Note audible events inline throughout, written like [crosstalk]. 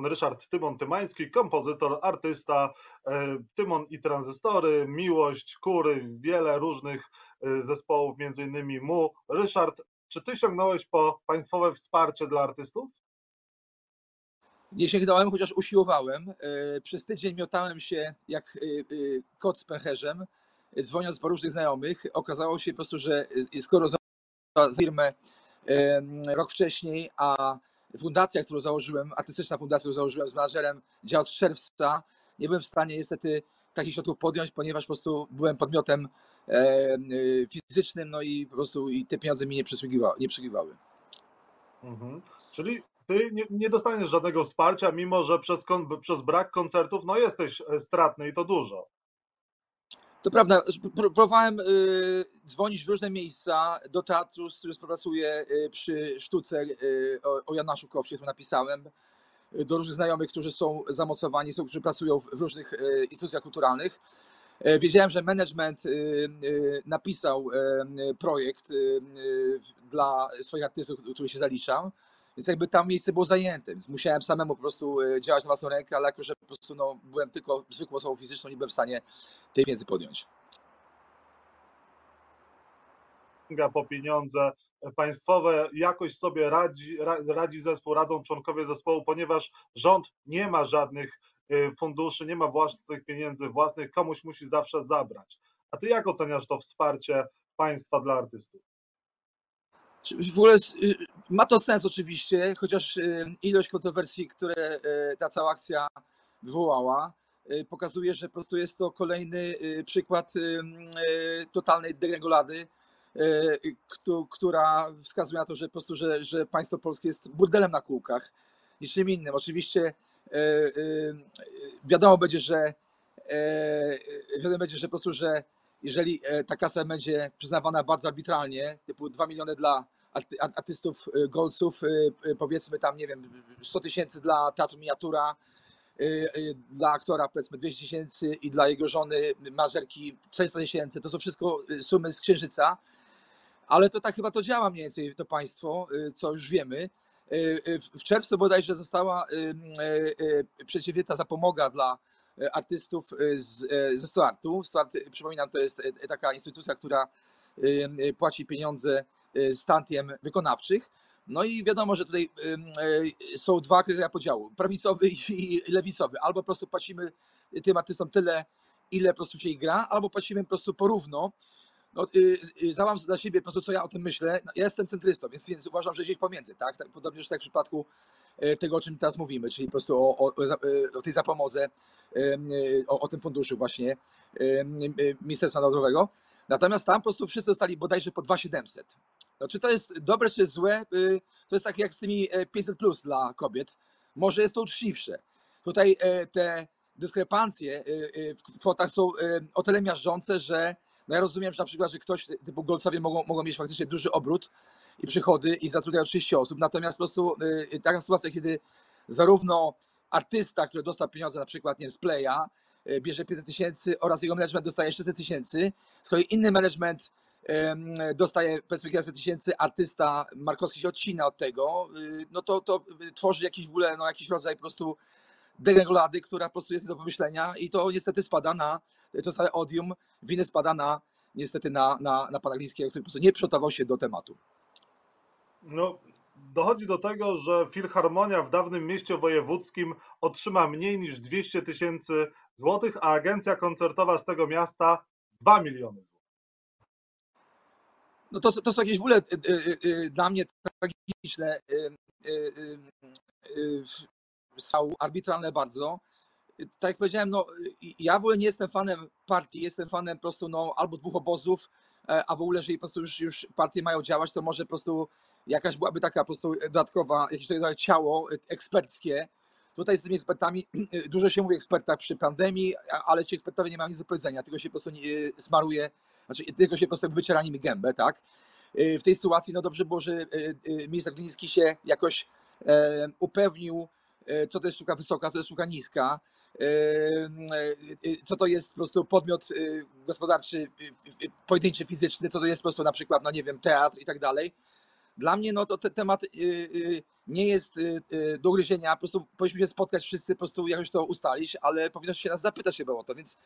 pan Ryszard Tymon Tymański, kompozytor, artysta, e, Tymon i Tranzystory, Miłość, Kury, wiele różnych e, zespołów, między innymi MU. Ryszard, czy ty sięgnąłeś po państwowe wsparcie dla artystów? Nie sięgnąłem, chociaż usiłowałem. Przez tydzień miotałem się jak kot z pęcherzem, dzwoniąc po różnych znajomych. Okazało się po prostu, że skoro za firmę rok wcześniej, a fundacja, którą założyłem, artystyczna fundacja, którą założyłem z menadżerem, działa od czerwca, nie byłem w stanie niestety takich środków podjąć, ponieważ po prostu byłem podmiotem fizycznym, no i po prostu i te pieniądze mi nie przysługiwały. Nie przysługiwały. Mhm. Czyli ty nie, nie, dostaniesz żadnego wsparcia, mimo że przez, przez brak koncertów no jesteś e, stratny i to dużo. To prawda, próbowałem y, dzwonić w różne miejsca do teatru, z którym współpracuję y, przy sztuce y, o Janaszu Kowsie, którą napisałem, do różnych znajomych, którzy są zamocowani, są, którzy pracują w różnych instytucjach kulturalnych. E, wiedziałem, że management napisał projekt dla swoich artystów, który się zaliczam. Więc jakby tam miejsce było zajęte, więc musiałem samemu po prostu e, działać na własną rękę, ale jako, że po prostu no, byłem tylko zwykłą osobą fizyczną, nie byłem w stanie tej wiedzy podjąć. po pieniądze państwowe jakoś sobie radzi, radzi zespół, radzą członkowie zespołu, ponieważ rząd nie ma żadnych e, funduszy, nie ma własnych pieniędzy własnych, komuś musi zawsze zabrać. A ty jak oceniasz to wsparcie państwa dla artystów? W ogóle y, ma to sens oczywiście, chociaż y, ilość kontrowersji, które y, ta cała akcja wywołała, pokazuje, że po prostu jest to kolejny przykład totalnej deregulady, która wskazuje na to, że po prostu, że, że państwo polskie jest burdelem na kółkach, niczym innym. Oczywiście wiadomo będzie, że wiadomo będzie, że po prostu, że jeżeli e, ta kasa będzie przyznawana bardzo arbitralnie, typu 2 miliony dla artystów e, golców, e, powiedzmy tam, nie wiem, 100 tysięcy dla teatru miniatura, dla aktora powiedzmy 200 tysięcy i dla jego żony, marzerki 400 tysięcy, to są wszystko sumy z księżyca, ale to tak chyba to działa mniej więcej to państwo, co już wiemy. W czerwcu bodajże została przedsięwzięta zapomoga dla artystów e, z, e, ze Stuartu. Stuart, przypominam, to jest taka instytucja, która płaci pieniądze stantiem wykonawczych. No i wiadomo, że tutaj są dwa kryteria podziału, prawicowy i lewicowy. Albo po prostu płacimy tym artystom tyle, ile po prostu się ich gra, albo płacimy po prostu porówno. No, załam dla siebie po prostu, co ja o tym myślę. No, ja jestem centrystą, więc, więc uważam, że gdzieś pomiędzy, tak? tak podobnie już tak w przypadku tego, o czym teraz mówimy, czyli po prostu o, o, o tej zapomodze o, o tym funduszu właśnie Ministerstwa Narodowego. Natomiast tam po prostu wszyscy dostali bodajże po 2700. No, czy to jest dobre, czy złe? To jest tak jak z tymi 500 e, plus dla kobiet. Może jest to uczciwsze. Tutaj e, te dyskrepancje e, w kwotach są o tyle miażdżące, że no ja rozumiem, że na przykład, że ktoś typu golcowie mogą, mogą mieć faktycznie duży obrót i przychody i zatrudniają 30 osób. Natomiast po prostu taka sytuacja, kiedy zarówno artysta, który dostał pieniądze na przykład nie wiem, z Playa, e, bierze 500 tysięcy oraz jego management dostaje 600 tysięcy, z kolei inny management dostaje powiedzmy kilkaset tysięcy, artysta Markowski się odcina od tego, y, no to, to tworzy jakiś w ogóle no, jakiś rodzaj po prostu deregulady, która po prostu jest do pomyślenia i to niestety spada na, to całe odium winy spada na niestety na, na, na pana Glińskiego, który po prostu nie przygotował się do tematu. No, dochodzi do tego, że Filharmonia w dawnym mieście wojewódzkim otrzyma mniej niż 200 tysięcy złotych, a agencja koncertowa z tego miasta 2 miliony złotych. No to, to są jakieś w ogóle y, y, y, dla mnie tragiczne, są arbitralne bardzo. Tak jak powiedziałem, no, ja w ogóle nie jestem fanem partii, jestem fanem po prostu no, albo dwóch obozów, e, a w ogóle, jeżeli po prostu już, już partie mają działać, to może po prostu jakaś byłaby taka po prostu dodatkowa, jakieś tutaj ciało eksperckie. Tutaj z tymi ekspertami, [clears throat] dużo się mówi o ekspertach przy pandemii, ale ci ekspertowie nie mają nic do powiedzenia, tylko się po prostu smaruje, znaczy tylko się po prostu wyciera nimi gębę, tak? W tej sytuacji no dobrze było, że minister Gliński się jakoś e, upewnił, e, co to jest sztuka wysoka, co to jest sztuka niska, e, co to jest po prostu podmiot pojedynczy, fizyczny, co to jest po prostu na przykład, no nie wiem, teatr i tak dalej dla mnie no to ten temat y, y, nie jest y, do ugryzienia, po prostu powinniśmy się spotkać wszyscy, po prostu jakoś to ustalić, ale powinno się nas zapytać chyba o to, więc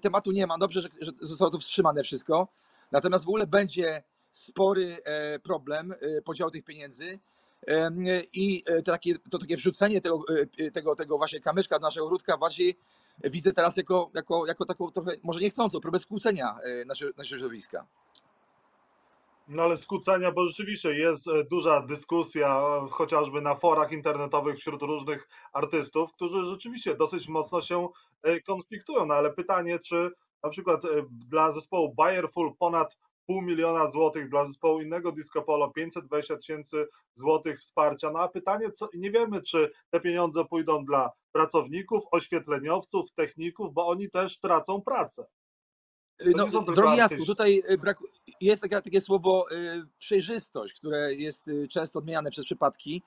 tematu nie ma. Dobrze, że, zostało to wstrzymane wszystko. Natomiast w ogóle będzie spory e, problem e, podziału tych pieniędzy i e, to takie, to takie wrzucenie tego, tego, tego właśnie kamyczka do naszego ogródka bardziej widzę teraz jako, jako, jako taką trochę, może niechcącą, próbę skłócenia naszego, naszego środowiska. No ale skłócenia, bo rzeczywiście jest e, duża dyskusja, e, chociażby na forach internetowych wśród różnych artystów, którzy rzeczywiście dosyć mocno się e, konfliktują. No ale pytanie, czy na przykład dla zespołu Bayerful ponad pół miliona złotych, dla zespołu innego Disco Polo 520 tysięcy złotych wsparcia. No a pytanie, co, nie wiemy, czy te pieniądze pójdą dla pracowników, oświetleniowców, techników, bo oni też tracą pracę. No, drogi Jasku, tutaj brak, jest takie, takie słowo y, przejrzystość, które jest y, często odmieniane przez przypadki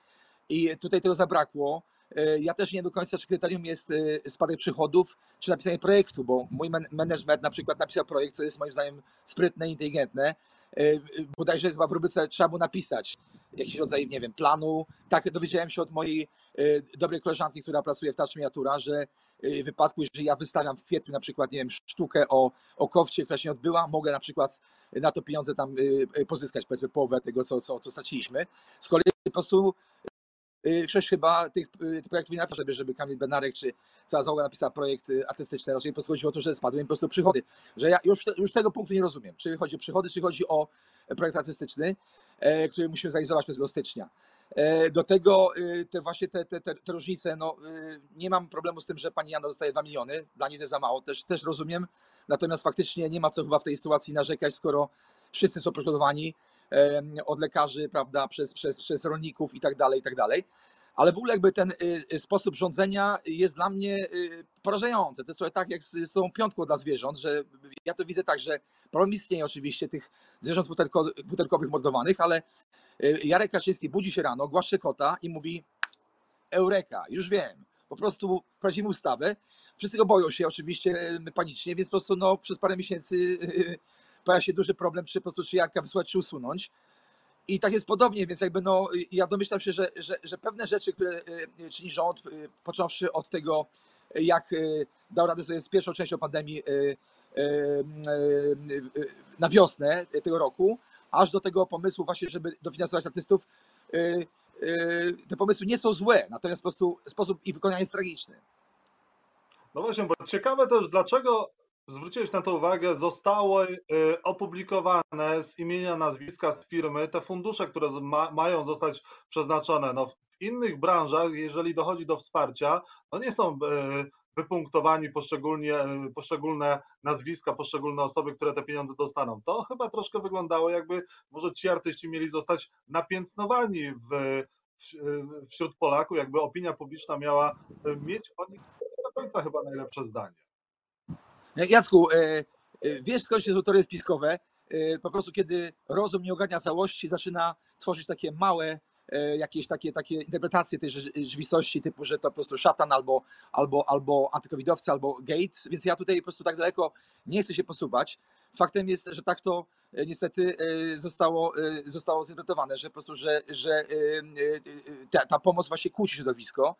i tutaj tego zabrakło. Y, Ja też nie do końca, czy kryterium jest spadek przychodów, czy napisanie projektu, bo mój man- management na przykład napisał projekt, co jest moim zdaniem sprytne, inteligentne. Y, y, Bodajże chyba w rubryce trzeba było napisać jakiś rodzaj, nie wiem, planu. Tak dowiedziałem się od mojej y, dobrej koleżanki, która pracuje w Touch Miniatura, że w wypadku, jeżeli ja wystawiam w kwietniu na przykład, nie wiem, sztukę o, o kowcie, która się nie odbyła, mogę na przykład na to pieniądze tam pozyskać, powiedzmy połowę tego, co, co, co straciliśmy. Z kolei po prostu y, większość chyba tych, y, tych projektów nie napisał, żeby, żeby Kamil Benarek czy cała załoga napisała projekt artystyczny, raczej po prostu chodziło o to, że spadły im po prostu przychody. Że ja już, już tego punktu nie rozumiem, czy chodzi o przychody, czy chodzi o projekt artystyczny, e, który musimy zrealizować 1 stycznia. E, Do tego y, te właśnie te, te, te, te różnice, no nie mam problemu z tym, że pani Jana dostaje 2 miliony, dla niej to za mało, też, też rozumiem, natomiast faktycznie nie ma co chyba w tej sytuacji narzekać, skoro wszyscy są poszkodowani od lekarzy, prawda, przez, przez, przez rolników i tak dalej, i tak dalej. Ale w ogóle jakby ten y, y, sposób rządzenia jest dla mnie y, porażający. To jest trochę tak jak z, z tą piątką dla zwierząt, że ja to widzę tak, że problem istnieje oczywiście tych zwierząt futerko, futerkowych mordowanych, ale Jarek Kaczyński budzi się rano, głaszcze kota i mówi Eureka, już wiem. Po prostu wprowadzimy ustawę. Wszyscy go boją się oczywiście panicznie, więc po prostu no, przez parę miesięcy pojawia się duży problem, czy po prostu czy Jarka wysłać, czy usunąć. I tak jest podobnie, więc jakby no, ja domyślam się, że, że, że pewne rzeczy, które y, czyni rząd, y, począwszy od tego, y, jak dał radę sobie z pierwszą częścią pandemii na wiosnę tego roku, aż do tego pomysłu właśnie, żeby dofinansować artystów, te pomysły nie są złe, natomiast po prostu sposób ich wykonania jest tragiczny. No właśnie, bo ciekawe też, dlaczego zwróciłeś na to uwagę, zostały y, opublikowane z imienia, nazwiska, z firmy te fundusze, które ma, mają zostać przeznaczone. No, w innych branżach, jeżeli dochodzi do wsparcia, no nie są y, wypunktowani poszczególnie, y, poszczególne nazwiska, poszczególne osoby, które te pieniądze dostaną. To chyba troszkę wyglądało, jakby może ci artyści mieli zostać napiętnowani w, w, wśród Polaków, jakby opinia publiczna miała mieć o nich do końca chyba najlepsze zdanie. Jacku, e, e, wiesz skąd się są teorie spiskowe? E, Po prostu kiedy rozum nie ogarnia całości, zaczyna tworzyć takie małe e, jakieś takie, takie interpretacje tej rze- rzeczywistości, typu, że to po prostu szatan albo, albo, albo antykowidowcy, albo Gates, więc ja tutaj po prostu tak daleko nie chcę się posuwać. Faktem jest, że tak to e, niestety e, zostało, e, zostało zinterpretowane, że po prostu, że, że e, e, ta, ta pomoc właśnie kłóci środowisko.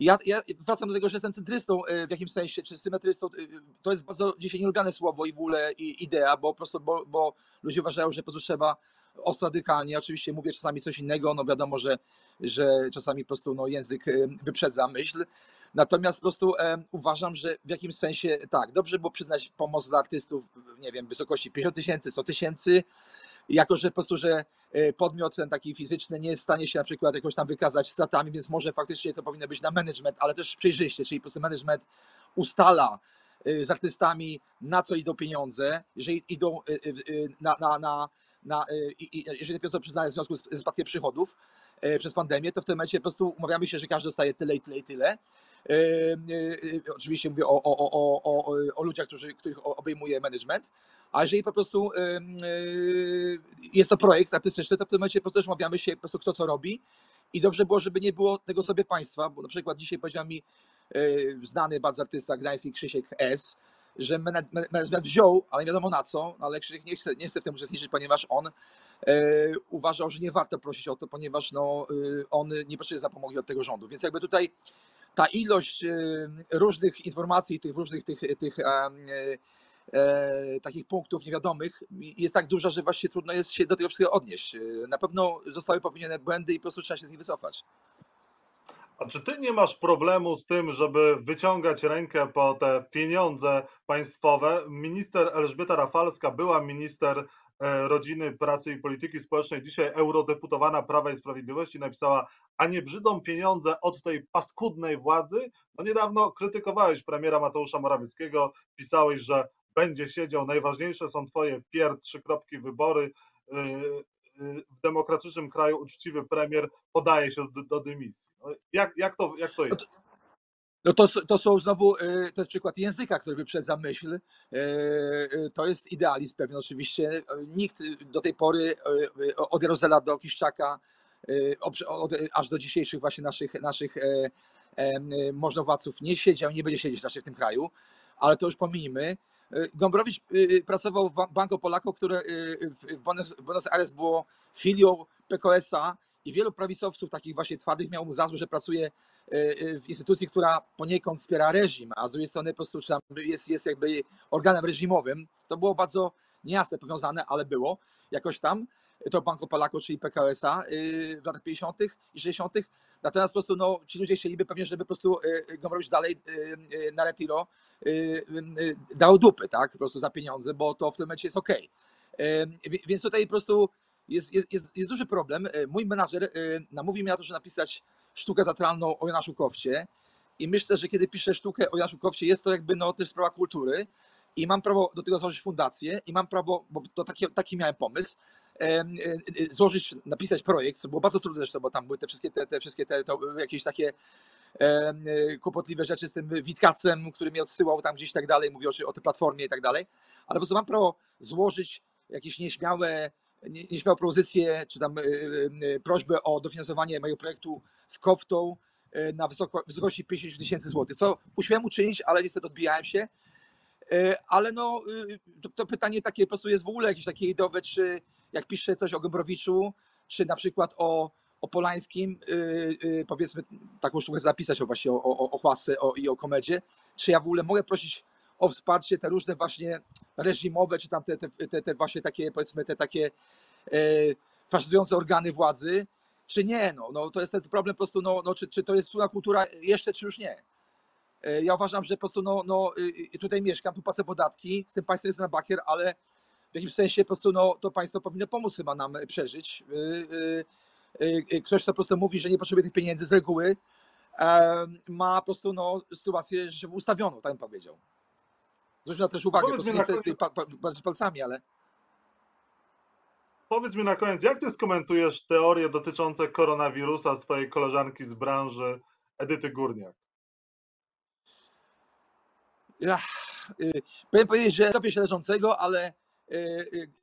Ja, ja wracam do tego, że jestem centrystą e, w jakimś sensie, czy symetrystą. e, To jest bardzo dzisiaj nielubiane słowo i w ogóle i idea, bo po prostu, bo, bo ludzie uważają, że po prostu trzeba ostro radykalnie. Oczywiście mówię czasami coś innego, no wiadomo, że, że czasami po prostu no, język e, wyprzedza myśl. Natomiast po prostu e, uważam, że w jakimś sensie tak, dobrze było przyznać pomoc dla artystów, nie wiem, wysokości 50 tysięcy, 100 tysięcy, jako że po prostu, że e, podmiot ten taki fizyczny nie jest w stanie się na przykład jakoś tam wykazać stratami, więc może faktycznie to powinno być na management, ale też przejrzyście, czyli po prostu management ustala e, z artystami, na co idą pieniądze, jeżeli idą e, na, na, na, na jeżeli pieniądze przyznają w związku z z spadkiem przychodów przez pandemię, to w tym momencie po prostu umawiamy się, że każdy dostaje tyle i tyle i tyle. E, e, Oczywiście mówię o, o, o, o, o, ludziach, którzy, których obejmuje management, a jeżeli po prostu e, jest to projekt artystyczny, to w tym momencie po prostu też umawiamy się po prostu kto co robi i dobrze było, żeby nie było tego sobie państwa, bo na przykład dzisiaj powiedział mi znany bardzo artysta gdański Krzysiek S., że management wziął, ale nie wiadomo na co, no ale Krzysiek nie chce, nie chce w tym uczestniczyć, ponieważ on e, uważał, że nie warto prosić o to, ponieważ no, e, on nie potrzebuje zapomogi od tego rządu. Więc jakby tutaj ta ilość e, różnych informacji, tych różnych tych, tych e, e, takich punktów niewiadomych jest tak duża, że właśnie trudno jest się do tego wszystkiego odnieść. Na pewno zostały popełnione błędy i po prostu trzeba się z nich wycofać. A czy ty nie masz problemu z tym, żeby wyciągać rękę po te pieniądze państwowe? Minister Elżbieta Rafalska była minister rodziny, pracy i polityki społecznej, dzisiaj eurodeputowana Prawa i Sprawiedliwości, napisała, a nie brzydzą pieniądze od tej paskudnej władzy? No niedawno krytykowałeś premiera Mateusza Morawieckiego, pisałeś, że będzie siedział, najważniejsze są twoje pier, trzy kropki wybory, y, y, w demokratycznym kraju uczciwy premier podaje się do, do dymisji. No, jak, jak, to, jak to jest? No to, to są znowu, y, to jest przykład języka, który wyprzedza myśl. Y, y, To jest idealizm pewien oczywiście. Nikt do tej pory od Jarozela do Kiszczaka, aż do dzisiejszych właśnie naszych, naszych e, e, możnowładców nie siedział, nie będzie siedzieć raczej w tym kraju, ale to już pominijmy. Gombrowicz pracował w Banco Polaco, które w Buenos Aires było filią PKS-a i wielu prawicowców takich właśnie twardych miał mu za złe, że pracuje w instytucji, która poniekąd wspiera reżim, a z drugiej strony po prostu jest, jest jakby organem reżimowym. To było bardzo niejasne powiązane, ale było jakoś tam. To Banco Polaco, czyli PKS-a w latach 50. i 60. Natomiast po prostu no, ci ludzie chcieliby pewnie, żeby po prostu Gombrowicz dalej na retiro dał dupy, tak, po prostu za pieniądze, bo to w tym momencie jest ok. Więc tutaj po prostu jest, jest, jest, jest duży problem. Mój menadżer namówił mnie na to, żeby napisać sztukę teatralną o Janaszu Kowcie. I myślę, że kiedy piszę sztukę o Janaszu Kowcie, jest to jakby no, też sprawa kultury. I mam prawo do tego założyć fundację i mam prawo, bo to taki, taki miałem pomysł, e, e, złożyć, napisać projekt, co było bardzo trudne zresztą, bo tam były te wszystkie te, te wszystkie te, jakieś takie e, kłopotliwe rzeczy z tym Witkacem, który mnie odsyłał tam gdzieś i tak dalej, mówił o, o tej platformie i tak dalej, ale po prostu mam prawo złożyć jakieś nieśmiałe nie- nieśmiałą propozycję, czy tam y, y, y, prośbę o dofinansowanie mojego projektu z koftą na wysoko, wysokości 50 tysięcy złotych, co usiłem uczynić, ale niestety odbijałem się. Ale no, to, to pytanie takie po prostu jest w ogóle jakieś takie ideowe, czy jak piszę coś o Gombrowiczu, czy na przykład o, o Polańskim, powiedzmy taką sztukę zapisać o właśnie o, o, o Chłasce o, i o komedzie, czy ja w ogóle mogę prosić o wsparcie te różne właśnie reżimowe, czy tam te, te, te, właśnie takie, powiedzmy, te takie e, faszyzujące organy władzy, czy nie, no, no to jest ten problem po prostu, no, no czy, czy to jest wspólna kultura jeszcze, czy już nie. E, Ja uważam, że po prostu no, no, y, y, tutaj mieszkam, tu płacę podatki, z tym państwem jestem na bakier, ale w jakimś sensie po prostu no, to państwo powinno pomóc chyba nam przeżyć. Y, y, y, Ktoś, kto po prostu mówi, że nie potrzebuje tych pieniędzy z reguły, e, ma po prostu no, sytuację życiową ustawioną, tak bym powiedział. Zwróć na też uwagę, po Powiedz koniec- pa, pa, patrzeć palcami, ale Powiedz mi na koniec, jak ty skomentujesz teorie dotyczące koronawirusa swojej koleżanki z branży Edyty Górniak? Ja, y, powiem powiedzieć, że topię się leżącego, ale y,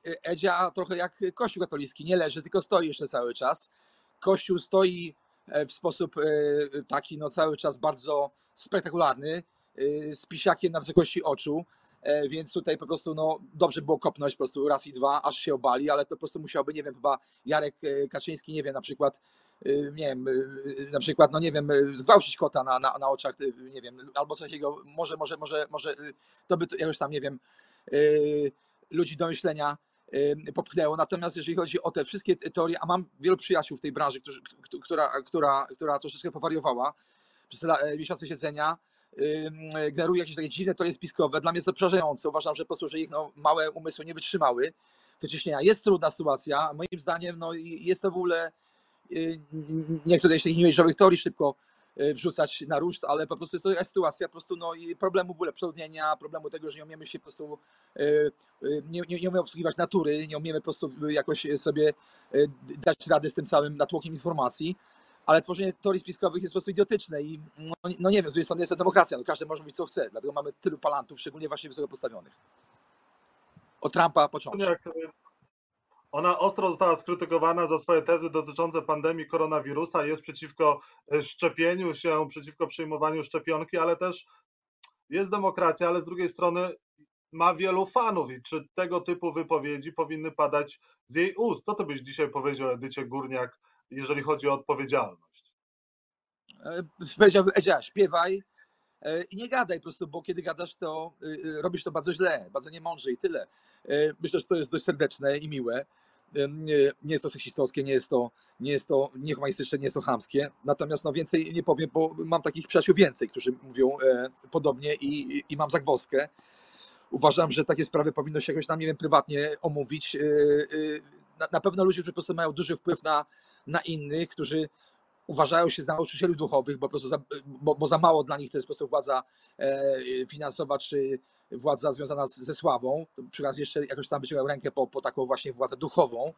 y, Edzia trochę jak Kościół katolicki, nie leży, tylko stoi jeszcze cały czas. Kościół stoi e, w sposób e, taki no, cały czas bardzo spektakularny, y, z pisiakiem na wysokości oczu, więc tutaj po prostu no, dobrze było kopnąć po prostu raz i dwa, aż się obali, ale to po prostu musiałby, nie wiem, chyba Jarek e, Kaczyński, nie wiem, na przykład y, nie wiem, na przykład, no nie wiem, zgwałcić kota na, na, na oczach, nie wiem, albo coś takiego, może, może, może, może to by to jakoś tam, nie wiem, ludzi do myślenia popchnęło. Natomiast jeżeli chodzi o te wszystkie teorie, a mam wielu przyjaciół w tej branży, która, która, która troszeczkę powariowała przez e, miesiące siedzenia, generuje jakieś takie dziwne teorie spiskowe. Dla mnie jest to przerażające. Uważam, że po prostu, że ich no, małe umysły nie wytrzymały te ciśnienia. Jest trudna sytuacja. Moim zdaniem no, jest to w ogóle y, nie chcę tutaj się new age'owych teorii szybko y, wrzucać na ruszt, ale po prostu jest to jakaś sytuacja po prostu no i problemu w ogóle przeludnienia, problemu tego, że nie umiemy się po prostu y, y, nie, nie, nie umiemy obsługiwać natury, nie umiemy po prostu jakoś sobie y, dać rady z tym całym natłokiem informacji, ale tworzenie teorii spiskowych jest po prostu idiotyczne i no, no nie wiem, z drugiej strony jest to demokracja, no każdy może mówić co chce, dlatego mamy tylu palantów, szczególnie właśnie wysoko postawionych. Od Trumpa począwszy. Ona ostro została skrytykowana za swoje tezy dotyczące pandemii koronawirusa, jest przeciwko y, szczepieniu się, przeciwko przyjmowaniu szczepionki, ale też jest demokracja, ale z drugiej strony ma wielu fanów i czy tego typu wypowiedzi powinny padać z jej ust? Co ty byś dzisiaj powiedział Edycie Górniak, jeżeli chodzi o odpowiedzialność? E, Powiedziałbym, Edzia, śpiewaj e, i nie gadaj po prostu, bo kiedy gadasz, to y, y, robisz to bardzo źle, bardzo niemądrze i tyle. E, Myślę, że to jest dość serdeczne i miłe. Nie nie jest to seksistowskie, nie jest to, nie jest to niehumanistyczne, nie jest to chamskie. Natomiast no, więcej nie powiem, bo mam takich przyjaciół więcej, którzy mówią e, podobnie i, i- i mam zagwozdkę. Uważam, że takie sprawy powinno się jakoś tam, nie wiem, prywatnie omówić. E, e, Na, na pewno ludzie, którzy po prostu mają duży wpływ na, na innych, którzy uważają się za nauczycieli duchowych, bo, po prostu za, bo, bo za mało dla nich to jest po prostu władza e, finansowa czy władza związana z, ze sławą. Przy raz jeszcze jakoś tam wyciągał rękę po, po taką właśnie władzę duchową.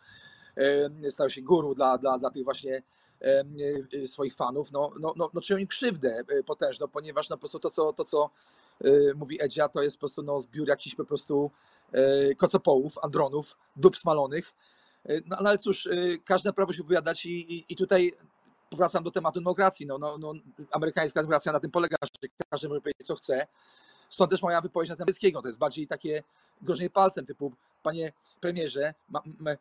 E, stał się guru dla, dla, dla tych właśnie e, swoich fanów. No, no, no, no im krzywdę potężną, ponieważ no, po prostu to, co, to, co mówi Edzia, to jest po prostu no, zbiór jakichś po prostu kocopołów, andronów, dup smalonych. E, No ale cóż, e, każde prawo się wypowiadać i, i, i tutaj powracam do tematu demokracji. No, no, no, amerykańska demokracja na tym polega, że każdy może powiedzieć, co chce. Stąd też moja wypowiedź na temat Wyckiego. To jest bardziej takie grożenie palcem, typu panie premierze, ma, m,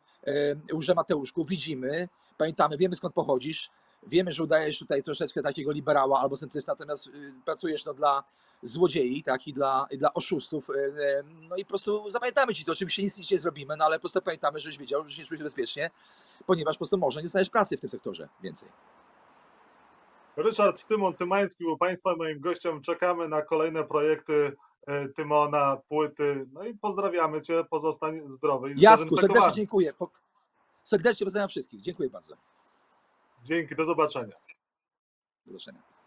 e, Mateuszku, widzimy, pamiętamy, wiemy skąd pochodzisz, wiemy, że udajesz tutaj troszeczkę takiego liberała albo centrysta, natomiast y, pracujesz no, dla złodziei, tak, i dla, i dla oszustów. e, e, No i po prostu zapamiętamy ci to. Oczywiście nic nic nie zrobimy, no ale po prostu pamiętamy, żebyś wiedział, że się czujesz bezpiecznie, ponieważ po prostu może nie dostajesz pracy w tym sektorze więcej. Ryszard Tymon Tymański był Państwa moim gościem. Czekamy na kolejne projekty Tymona, płyty. No i pozdrawiamy Cię, pozostań zdrowy i Jasku, serdecznie dziękuję. Po- Serdecznie pozdrawiam wszystkich. Dziękuję bardzo. Dzięki, do zobaczenia. Do zobaczenia.